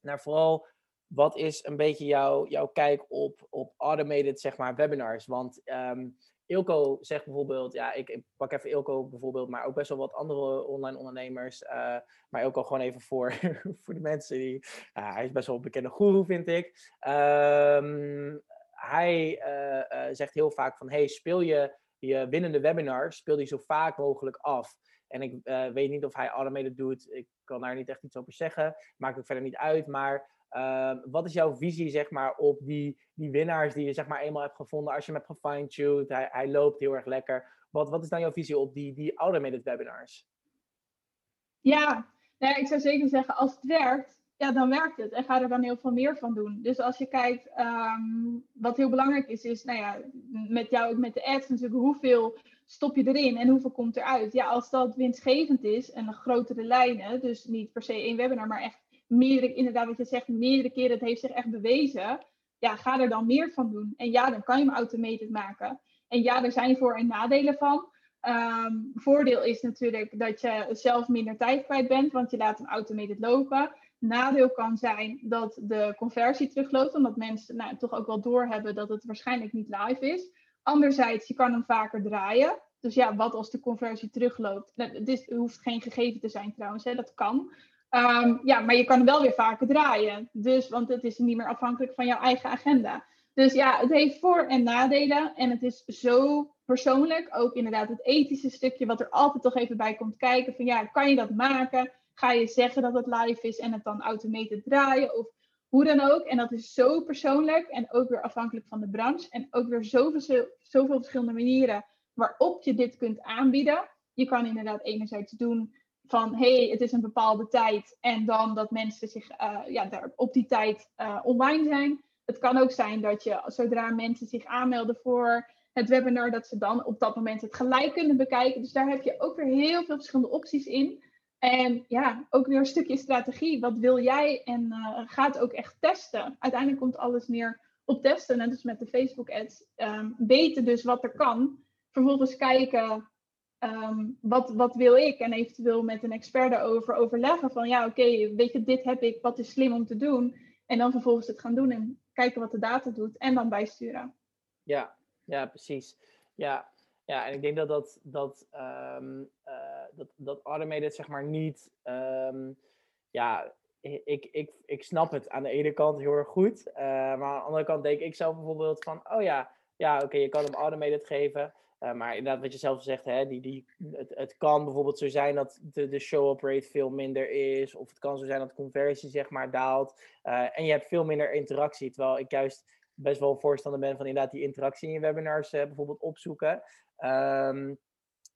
naar vooral wat is een beetje jouw, jouw kijk op, op automated zeg maar, webinars? Want um, Ilko zegt bijvoorbeeld, ja, ik, ik, pak even Ilko bijvoorbeeld, maar ook best wel wat andere online ondernemers. Uh, maar Ilko gewoon even voor, *laughs* voor de mensen die, hij is best wel een bekende guru, vind ik. Um, hij uh, zegt heel vaak van, hey, speel je die winnende webinars, speel die zo vaak mogelijk af. En ik weet niet of hij automated doet. Ik kan daar niet echt iets over zeggen. Maakt ook verder niet uit. Maar Ehm, wat is jouw visie zeg maar, op die, die winnaars die je zeg maar, eenmaal hebt gevonden als je hem hebt gefine-tuned? Hij, hij loopt heel erg lekker. Wat, wat is dan jouw visie op die, die automated webinars? Ja, nou, ik zou zeker zeggen, als het werkt, ja, dan werkt het. En ga er dan heel veel meer van doen. Dus als je kijkt, ehm, wat heel belangrijk is, is, nou ja, met jou ook met de ads natuurlijk, hoeveel stop je erin en hoeveel komt eruit? Ja, als dat winstgevend is en grotere lijnen, dus niet per se één webinar, maar echt meerdere, inderdaad wat je zegt, meerdere keren, het heeft zich echt bewezen. Ja, ga er dan meer van doen. En ja, dan kan je hem automated maken. En ja, er zijn voor- en nadelen van. Um, voordeel is natuurlijk dat je zelf minder tijd kwijt bent, want je laat hem automated lopen. Nadeel kan zijn dat de conversie terugloopt, omdat mensen nou, toch ook wel doorhebben dat het waarschijnlijk niet live is. Anderzijds, je kan hem vaker draaien. Dus ja, wat als de conversie terugloopt? Nou, het, hoeft geen gegeven te zijn trouwens, hè, dat kan. Um, ja, maar je kan wel weer vaker draaien. Dus, want het is niet meer afhankelijk van jouw eigen agenda. Dus ja, het heeft voor- en nadelen. En het is zo persoonlijk. Ook inderdaad het ethische stukje, wat er altijd toch even bij komt kijken. Van ja, kan je dat maken? Ga je zeggen dat het live is en het dan automated draaien? Of hoe dan ook. En dat is zo persoonlijk en ook weer afhankelijk van de branche. En ook weer zoveel, zoveel verschillende manieren waarop je dit kunt aanbieden. Je kan inderdaad enerzijds doen van hey, het is een bepaalde tijd en dan dat mensen zich uh, ja, daar op die tijd uh, online zijn. Het kan ook zijn dat je zodra mensen zich aanmelden voor het webinar, dat ze dan op dat moment het gelijk kunnen bekijken. Dus daar heb je ook weer heel veel verschillende opties in. En ja, ook weer een stukje strategie. Wat wil jij? En uh, ga het ook echt testen. Uiteindelijk komt alles meer op testen. Net als met de Facebook ads. Um, weten dus wat er kan. Vervolgens kijken Ehm, wat, wat wil ik? En eventueel met een expert daarover overleggen van ja, oké, weet je, dit heb ik, wat is slim om te doen? En dan vervolgens het gaan doen en kijken wat de data doet en dan bijsturen. Ja, ja, precies. Ja, ja en ik denk dat dat, dat, um, uh, dat, dat automated zeg maar niet, um, ja, ik, ik, ik snap het aan de ene kant heel erg goed. Uh, maar aan de andere kant denk ik zelf bijvoorbeeld van, oh ja, ja oké, je kan hem automated geven. Uh, maar inderdaad, wat je zelf zegt, hè, die, die, het, het kan bijvoorbeeld zo zijn dat de, de show-up rate veel minder is. Of het kan zo zijn dat de conversie zeg maar daalt. Uh, en je hebt veel minder interactie. Terwijl ik juist best wel voorstander ben van inderdaad die interactie in je webinars uh, bijvoorbeeld opzoeken. Um,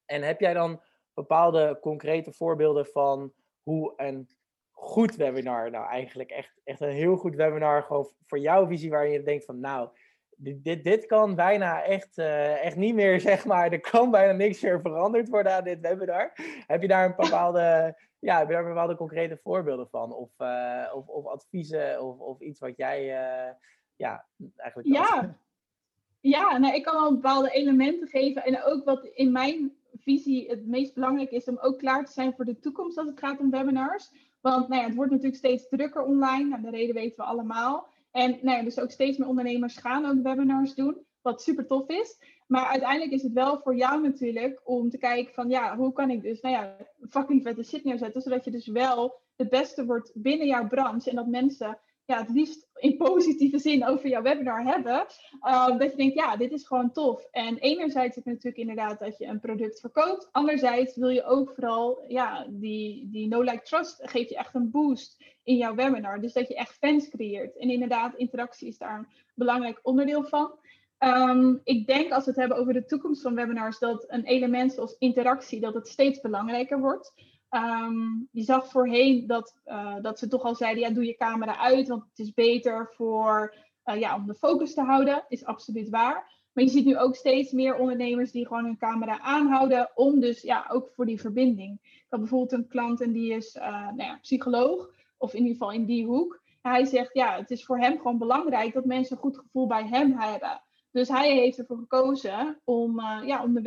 en heb jij dan bepaalde concrete voorbeelden van hoe een goed webinar, nou eigenlijk echt, echt een heel goed webinar, gewoon voor jouw visie, waarin je denkt van nou, dit, dit, dit kan bijna echt, uh, echt niet meer, *laughs* zeg maar. Er kan bijna niks meer veranderd worden aan dit webinar. Heb je daar een bepaalde, ja, heb je daar bepaalde concrete voorbeelden van? Of, uh, of, of adviezen of, of iets wat jij, uh, ja, eigenlijk... Ja, *laughs* ja nou, ik kan wel bepaalde elementen geven. En ook wat in mijn visie het meest belangrijk is om ook klaar te zijn voor de toekomst als het gaat om webinars. Want nou ja, het wordt natuurlijk steeds drukker online. Nou, de reden weten we allemaal. En nou dus ook steeds meer ondernemers gaan ook webinars doen, wat super tof is. Maar uiteindelijk is het wel voor jou natuurlijk om te kijken van ja, hoe kan ik dus nou ja, fucking vette shit neerzetten, zodat je dus wel het beste wordt binnen jouw branche en dat mensen ja, het liefst in positieve zin over jouw webinar hebben. Uh, dat je denkt, ja, dit is gewoon tof. En enerzijds je natuurlijk inderdaad dat je een product verkoopt. Anderzijds wil je ook vooral, ja, die, die no-like trust geeft je echt een boost in jouw webinar. Dus dat je echt fans creëert. En inderdaad, interactie is daar een belangrijk onderdeel van. Um, ik denk als we het hebben over de toekomst van webinars, dat een element zoals interactie, dat het steeds belangrijker wordt. Um, je zag voorheen dat, uh, dat ze toch al zeiden, ja, doe je camera uit, want het is beter voor, uh, ja, om de focus te houden. Is absoluut waar. Maar je ziet nu ook steeds meer ondernemers die gewoon hun camera aanhouden, om dus ja, ook voor die verbinding. Ik had bijvoorbeeld een klant en die is uh, nou ja, psycholoog, of in ieder geval in die hoek. Hij zegt, ja, het is voor hem gewoon belangrijk dat mensen een goed gevoel bij hem hebben. Dus hij heeft ervoor gekozen om, ja, om, de,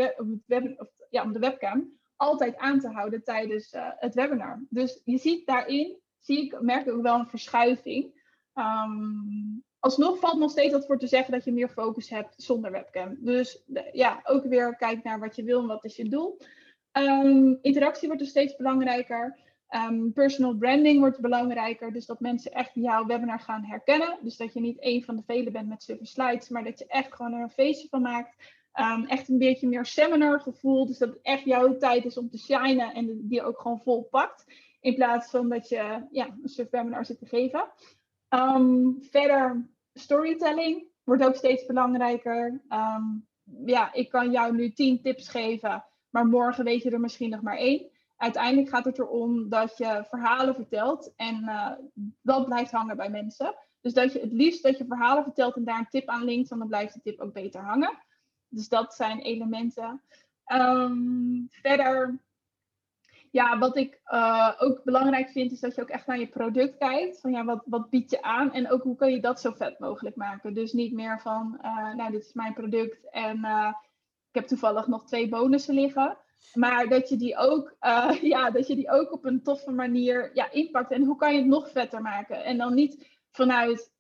web, of, ja, om de webcam altijd aan te houden tijdens uh, het webinar. Dus je ziet daarin, zie ik, merk ik ook wel een verschuiving. Um, alsnog valt nog steeds wat voor te zeggen dat je meer focus hebt zonder webcam. Dus ja, ook weer kijk naar wat je wil en wat is je doel. Um, interactie wordt dus steeds belangrijker. Um, personal branding wordt belangrijker. Dus dat mensen echt jouw webinar gaan herkennen. Dus dat je niet één van de velen bent met super slides, maar dat je echt gewoon er een feestje van maakt. Ehm, echt een beetje meer seminar gevoel. Dus dat het echt jouw tijd is om te shinen en die ook gewoon vol pakt. In plaats van dat je ja, een soort webinar zit te geven. Ehm, verder, storytelling wordt ook steeds belangrijker. Ehm, ja, ik kan jou nu tien tips geven, maar morgen weet je er misschien nog maar één. Uiteindelijk gaat het erom dat je verhalen vertelt en uh, dat blijft hangen bij mensen. Dus dat je het liefst dat je verhalen vertelt en daar een tip aan linkt, want dan blijft de tip ook beter hangen. Dus dat zijn elementen. Um, verder, ja, wat ik uh, ook belangrijk vind, is dat je ook echt naar je product kijkt. Van ja, wat, wat bied je aan en ook hoe kan je dat zo vet mogelijk maken. Dus niet meer van, uh, nou, dit is mijn product en uh, ik heb toevallig nog twee bonussen liggen. Maar dat je die ook, *laughs* ja, dat je die ook op een toffe manier ja, inpakt. En hoe kan je het nog vetter maken? En dan niet vanuit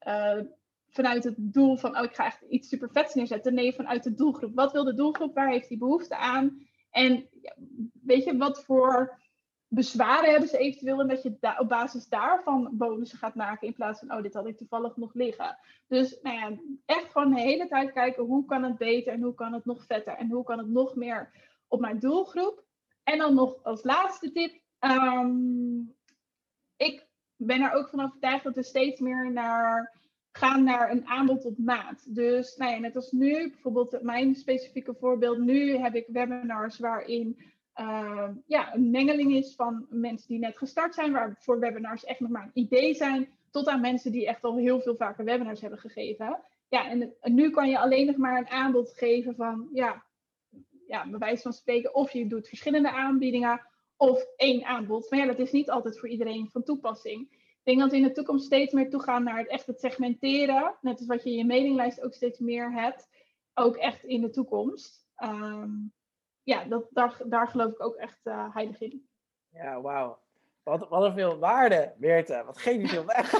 vanuit het doel van, oh, ik ga echt iets super vets neerzetten. Nee, vanuit de doelgroep. Wat wil de doelgroep? Waar heeft die behoefte aan? En weet je, wat voor bezwaren hebben ze eventueel? En dat je op basis daarvan bonussen gaat maken. In plaats van, oh, dit had ik toevallig nog liggen. Dus nou ja, echt gewoon de hele tijd kijken, hoe kan het beter? En hoe kan het nog vetter? En hoe kan het nog meer op mijn doelgroep? En dan nog als laatste tip. Um, ik ben er ook van overtuigd dat we steeds meer naar gaan naar een aanbod op maat. Dus nou ja, net als nu, bijvoorbeeld mijn specifieke voorbeeld, nu heb ik webinars waarin uh, ja, een mengeling is van mensen die net gestart zijn, waar voor webinars echt nog maar een idee zijn, tot aan mensen die echt al heel veel vaker webinars hebben gegeven. Ja, en, en nu kan je alleen nog maar een aanbod geven van, ja, ja, bij wijze van spreken, of je doet verschillende aanbiedingen of één aanbod. Maar ja, dat is niet altijd voor iedereen van toepassing. Ik denk dat we in de toekomst steeds meer toegaan naar het echt het segmenteren. Net als wat je in je mailinglijst ook steeds meer hebt. Ook echt in de toekomst. Um, ja, dat, daar, daar geloof ik ook echt uh, heilig in. Ja, wauw. Wat, wat een veel waarde, Meerte. Wat geef je veel weg.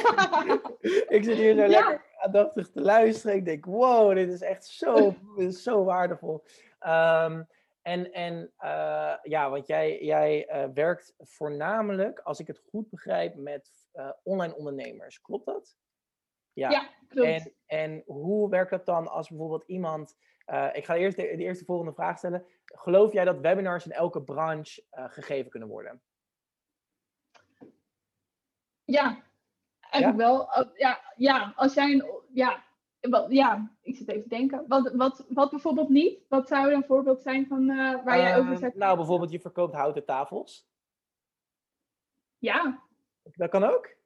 *laughs* ik zit hier zo ja. lekker aandachtig te luisteren. Ik denk, wow, dit is echt zo, is zo waardevol. Um, en, en uh, ja, want jij, jij uh, werkt voornamelijk, als ik het goed begrijp, met uh, online ondernemers. Klopt dat? Ja, ja klopt. En, en hoe werkt dat dan als bijvoorbeeld iemand. Uh, ik ga eerst de, de, eerste volgende vraag stellen. Geloof jij dat webinars in elke branche uh, gegeven kunnen worden? Ja, eigenlijk ja? wel. Ja, ja, als jij een. Ja, wat, ja, ik zit even te denken. Wat, wat, wat bijvoorbeeld niet? Wat zou een voorbeeld zijn van waar jij over zet? Nou, bijvoorbeeld je verkoopt houten tafels. Ja, dat kan ook?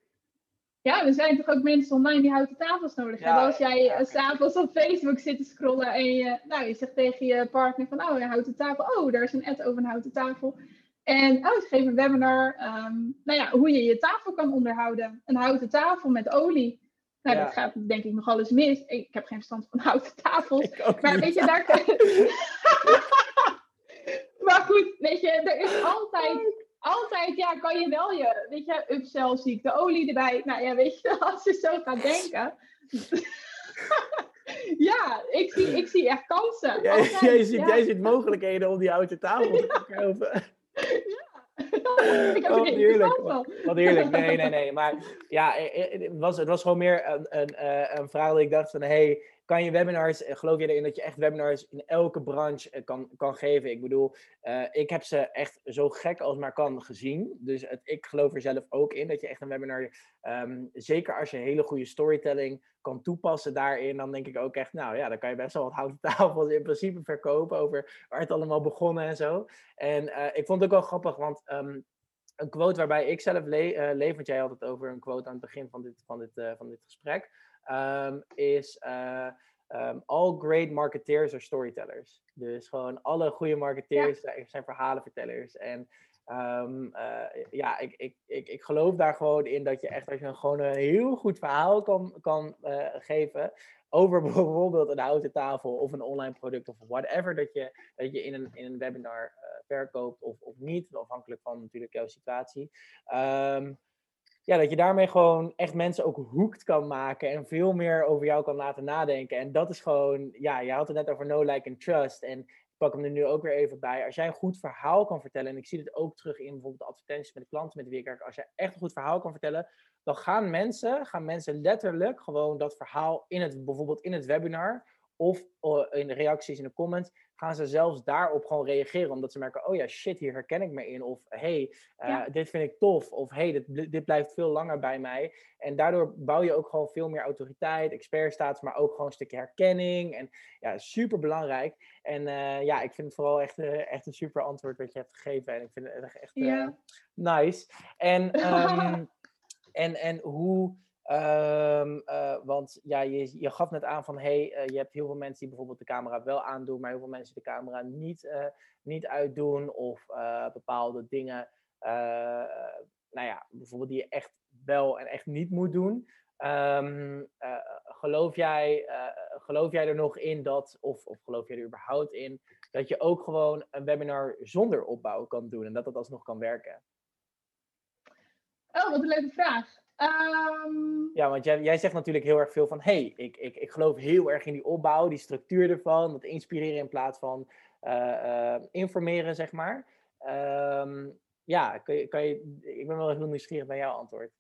Ja, er zijn toch ook mensen online die houten tafels nodig hebben. Als jij ja, s'avonds op Facebook zit te scrollen en je, nou, je zegt tegen je partner van, oh, een houten tafel. Oh, daar is een ad over een houten tafel. En oh, ze geven een webinar. Um, nou ja, hoe je je tafel kan onderhouden. Een houten tafel met olie. Nou, ja. dat gaat denk ik nog alles mis. Ik heb geen verstand van *laughs* houten tafels. maar weet je, daar *laughs* kan... *laughs* maar goed, weet je, er is altijd altijd, ja, kan je wel je, weet je, upsell zie ik de olie erbij. Nou ja, weet je, *laughs* als je zo gaat denken. *laughs* ja, ik zie, ik zie echt kansen. Jij, altijd, jij, ziet, ja. jij ziet mogelijkheden om die houten tafel te *laughs* verkopen. ja. ik heb wat heerlijk. Wat, heerlijk. Nee, nee, nee. Maar ja, het was, het was gewoon meer een, een, eh, een vraag dat ik dacht van... Hey, kan je webinars, eh, geloof je erin dat je echt webinars in elke branche eh, kan, kan geven? Ik bedoel, uh, ik heb ze echt zo gek als maar kan gezien. Dus het, ik geloof er zelf ook in dat je echt een webinar, um, zeker als je hele goede storytelling kan toepassen daarin, dan denk ik ook echt, nou ja, dan kan je best wel wat houten *laughs* tafels in principe verkopen over waar het allemaal begonnen en zo. En ik vond het ook wel grappig, want um, een quote waarbij ik zelf le leef, want jij had het over een quote aan het begin van dit, van dit, van dit gesprek um, is uh, um, all great marketeers are storytellers. Dus gewoon alle goede marketeers ja. zijn verhalenvertellers. En um, uh, ja, ik, ik, ik, ik geloof daar gewoon in dat je echt als je gewoon een heel goed verhaal kan, kan uh, geven over *laughs* bijvoorbeeld een houten tafel of een online product of whatever dat je, dat je in, een, in een webinar uh, verkoopt of, of niet, afhankelijk van natuurlijk jouw situatie. Um, ja, dat je daarmee gewoon echt mensen ook hoekt kan maken en veel meer over jou kan laten nadenken. En dat is gewoon, ja, je had het net over no, like en trust. En ik pak hem er nu ook weer even bij. Als jij een goed verhaal kan vertellen, en ik zie dit ook terug in bijvoorbeeld de advertenties met de klanten met wie ik werk. Als jij echt een goed verhaal kan vertellen, dan gaan mensen, gaan mensen letterlijk gewoon dat verhaal in het, bijvoorbeeld in het webinar Of uh, in de reacties in de comments gaan ze zelfs daarop gewoon reageren. Omdat ze merken, oh ja, shit, hier herken ik me in. Of hey, uh, dit vind ik tof. Of hey, dit, dit blijft veel langer bij mij. En daardoor bouw je ook gewoon veel meer autoriteit, expertstatus, maar ook gewoon een stukje herkenning. En ja, super belangrijk. En uh, ja, ik vind het vooral echt, uh, echt een super antwoord wat je hebt gegeven. En ik vind het echt ja. nice. En, um, *laughs* en, en hoe Um, uh, want ja, je, gaf net aan van hey, uh, je hebt heel veel mensen die bijvoorbeeld de camera wel aandoen, maar heel veel mensen de camera niet, uh, niet uitdoen. Of bepaalde dingen, nou ja, bijvoorbeeld die je echt wel en echt niet moet doen. Um, geloof, jij, geloof jij er nog in dat, of, of geloof jij er überhaupt in, dat je ook gewoon een webinar zonder opbouw kan doen en dat dat alsnog kan werken? Oh, wat een leuke vraag. Um... Ja, want jij, jij zegt natuurlijk heel erg veel van... hey, ik, ik, ik geloof heel erg in die opbouw, die structuur ervan... dat inspireren in plaats van uh, uh, informeren, zeg maar. Um, ja, kan je, kan je, ik ben wel heel nieuwsgierig bij jouw antwoord.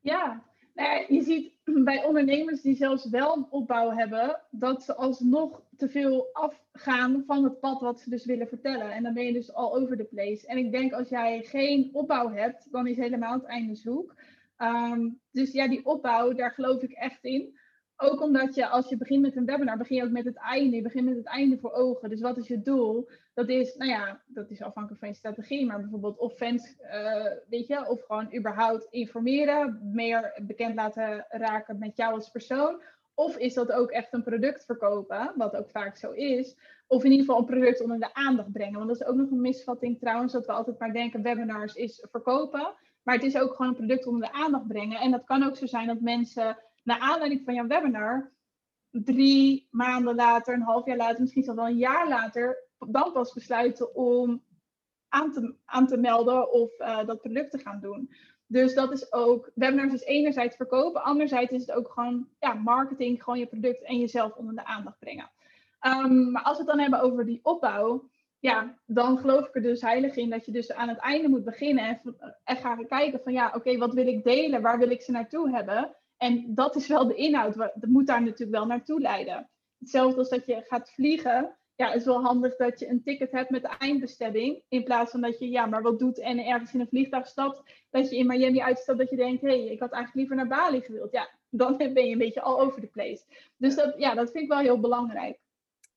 Ja, nou, je ziet *clears throat* bij ondernemers die zelfs wel een opbouw hebben... dat ze alsnog te veel afgaan van het pad wat ze dus willen vertellen. En dan ben je dus al over the place. En ik denk als jij geen opbouw hebt, dan is helemaal het einde zoek... Um, dus ja, die opbouw, daar geloof ik echt in. Ook omdat je, als je begint met een webinar, begin je ook met het einde. Je begint met het einde voor ogen. Dus wat is je doel? Dat is, nou ja, dat is afhankelijk van je strategie. Maar bijvoorbeeld of fans, uh, weet je, of gewoon überhaupt informeren. Meer bekend laten raken met jou als persoon. Of is dat ook echt een product verkopen, wat ook vaak zo is. Of in ieder geval een product onder de aandacht brengen. Want dat is ook nog een misvatting trouwens, dat we altijd maar denken webinars is verkopen. Maar het is ook gewoon een product onder de aandacht brengen. En dat kan ook zo zijn dat mensen, naar aanleiding van jouw webinar, drie maanden later, een half jaar later, misschien zelfs wel een jaar later, dan pas besluiten om aan te, aan te melden of uh, dat product te gaan doen. Dus dat is ook, webinars is enerzijds verkopen, anderzijds is het ook gewoon ja, marketing, gewoon je product en jezelf onder de aandacht brengen. Um, maar als we het dan hebben over die opbouw, ja, dan geloof ik er dus heilig in dat je dus aan het einde moet beginnen en, en gaan kijken van ja, oké, wat wil ik delen? Waar wil ik ze naartoe hebben? En dat is wel de inhoud. Dat moet daar natuurlijk wel naartoe leiden. Hetzelfde als dat je gaat vliegen. Ja, is wel handig dat je een ticket hebt met de eindbestemming. In plaats van dat je, ja, maar wat doet en ergens in een vliegtuig stapt. Dat je in Miami uitstapt dat je denkt, hé, hey, ik had eigenlijk liever naar Bali gewild. Ja, dan *laughs* ben je een beetje all over the place. Dus dat, ja, dat vind ik wel heel belangrijk.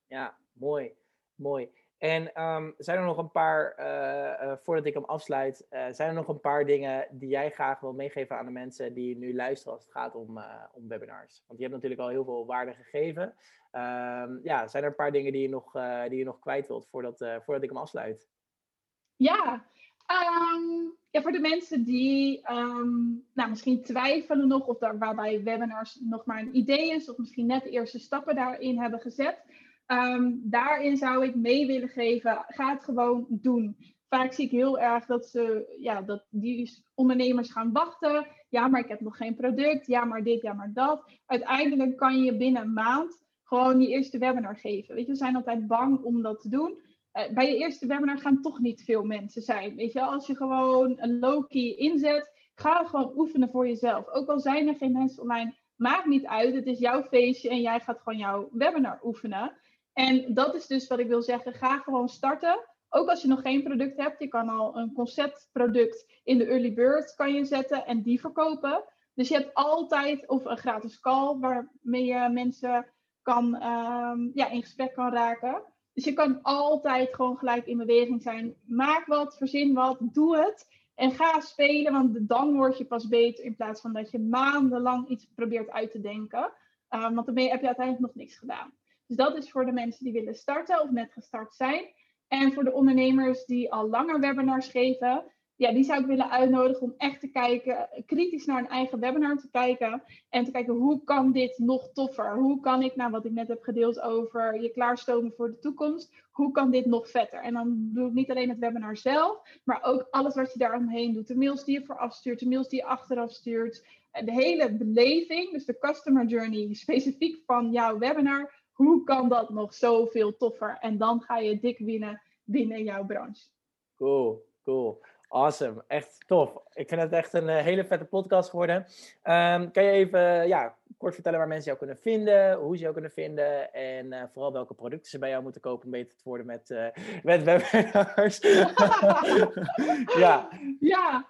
Ja, mooi. Mooi. En um, zijn er nog een paar, uh, uh, voordat ik hem afsluit, uh, zijn er nog een paar dingen die jij graag wil meegeven aan de mensen die nu luisteren als het gaat om, om webinars? Want je hebt natuurlijk al heel veel waarde gegeven. Um, ja, zijn er een paar dingen die je nog, die je nog kwijt wilt voordat, voordat ik hem afsluit? Ja, um, ja voor de mensen die nou, misschien twijfelen nog of daar, waarbij webinars nog maar een idee is, of misschien net de eerste stappen daarin hebben gezet. Um, daarin zou ik mee willen geven, ga het gewoon doen. Vaak zie ik heel erg dat, ze, ja, dat die ondernemers gaan wachten. Ja, maar ik heb nog geen product. Ja, maar dit, ja, maar dat. Uiteindelijk kan je binnen een maand gewoon je eerste webinar geven. Weet je, we zijn altijd bang om dat te doen. Uh, bij je eerste webinar gaan toch niet veel mensen zijn. Weet je, als je gewoon een low-key inzet, ga gewoon oefenen voor jezelf. Ook al zijn er geen mensen online, maakt niet uit. Het is jouw feestje en jij gaat gewoon jouw webinar oefenen. En dat is dus wat ik wil zeggen. Ga gewoon starten. Ook als je nog geen product hebt. Je kan al een conceptproduct in de early bird kan je zetten en die verkopen. Dus je hebt altijd of een gratis call waarmee je mensen kan, um, ja, in gesprek kan raken. Dus je kan altijd gewoon gelijk in beweging zijn. Maak wat, verzin wat, doe het. En ga spelen, want dan word je pas beter in plaats van dat je maandenlang iets probeert uit te denken. Um, want dan heb je uiteindelijk nog niks gedaan. Dus dat is voor de mensen die willen starten of net gestart zijn. En voor de ondernemers die al langer webinars geven, ja, die zou ik willen uitnodigen om echt te kijken, kritisch naar een eigen webinar te kijken. En te kijken hoe kan dit nog toffer? Hoe kan ik, nou wat ik net heb gedeeld over je klaarstomen voor de toekomst, hoe kan dit nog vetter? En dan doe ik niet alleen het webinar zelf, maar ook alles wat je daaromheen doet. De mails die je vooraf stuurt, de mails die je achteraf stuurt. De hele beleving, dus de customer journey specifiek van jouw webinar, hoe kan dat nog zoveel toffer? En dan ga je dik winnen binnen jouw branche. Cool, cool. Awesome, echt tof. Ik vind het echt een eh, hele vette podcast geworden. Ehm, kan je even ja, kort vertellen waar mensen jou kunnen vinden, hoe ze jou kunnen vinden en uh, vooral welke producten ze bij jou moeten kopen om beter te worden met, uh, met webinars? *laughs* *laughs* ja. Ja,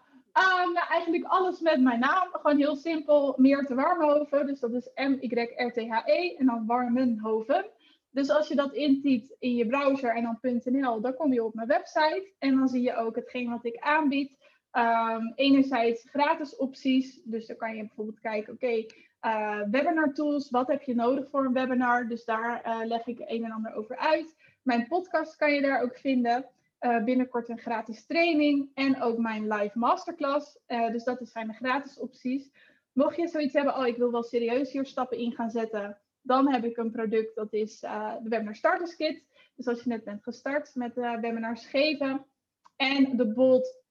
eigenlijk alles met mijn naam. Gewoon heel simpel, Meerte Warmhoven. Dus dat is M-Y-R-T-H-E en dan Warmenhoven. Dus als je dat intypt in je browser en dan .nl, dan kom je op mijn website. En dan zie je ook hetgeen wat ik aanbied. Um, enerzijds gratis opties. Dus dan kan je bijvoorbeeld kijken, oké, eh, webinar tools. Wat heb je nodig voor een webinar? Dus daar uh, leg ik een en ander over uit. Mijn podcast kan je daar ook vinden. Uh, binnenkort een gratis training en ook mijn live masterclass. dus dat zijn de gratis opties. Mocht je zoiets hebben, oh ik wil wel serieus hier stappen in gaan zetten, dan heb ik een product, dat is uh, de Webinar Starters Kit. Dus als je net bent gestart met webinars geven. En de Bold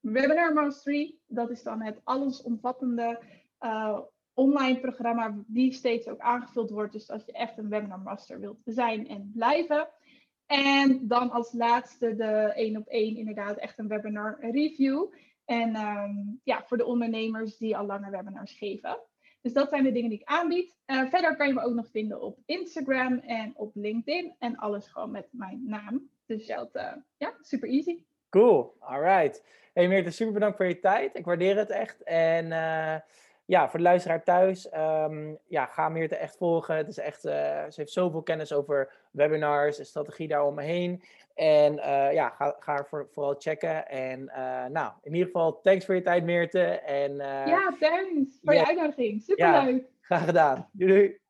Webinar Mastery, dat is dan het allesomvattende online programma die steeds ook aangevuld wordt. Dus als je echt een Webinar Master wilt zijn en blijven. En dan als laatste de één op één inderdaad echt een webinar review. En um, ja, voor de ondernemers die al langer webinars geven. Dus dat zijn de dingen die ik aanbied. Uh, verder kan je me ook nog vinden op Instagram en op LinkedIn. En alles gewoon met mijn naam. Dus dat, uh, ja, super easy. Cool, alright. Hey Meerte, super bedankt voor je tijd. Ik waardeer het echt. En uh, ja, voor de luisteraar thuis, um, ja, ga Meerte echt volgen. Het is echt, ze heeft zoveel kennis over webinars en strategie daaromheen. En uh, ja, ga, ga voor, vooral checken. En uh, nou, in ieder geval, thanks voor je tijd, Meerte. En, ja, thanks voor yeah. je uitnodiging. Superleuk. Ja, graag gedaan. Doei.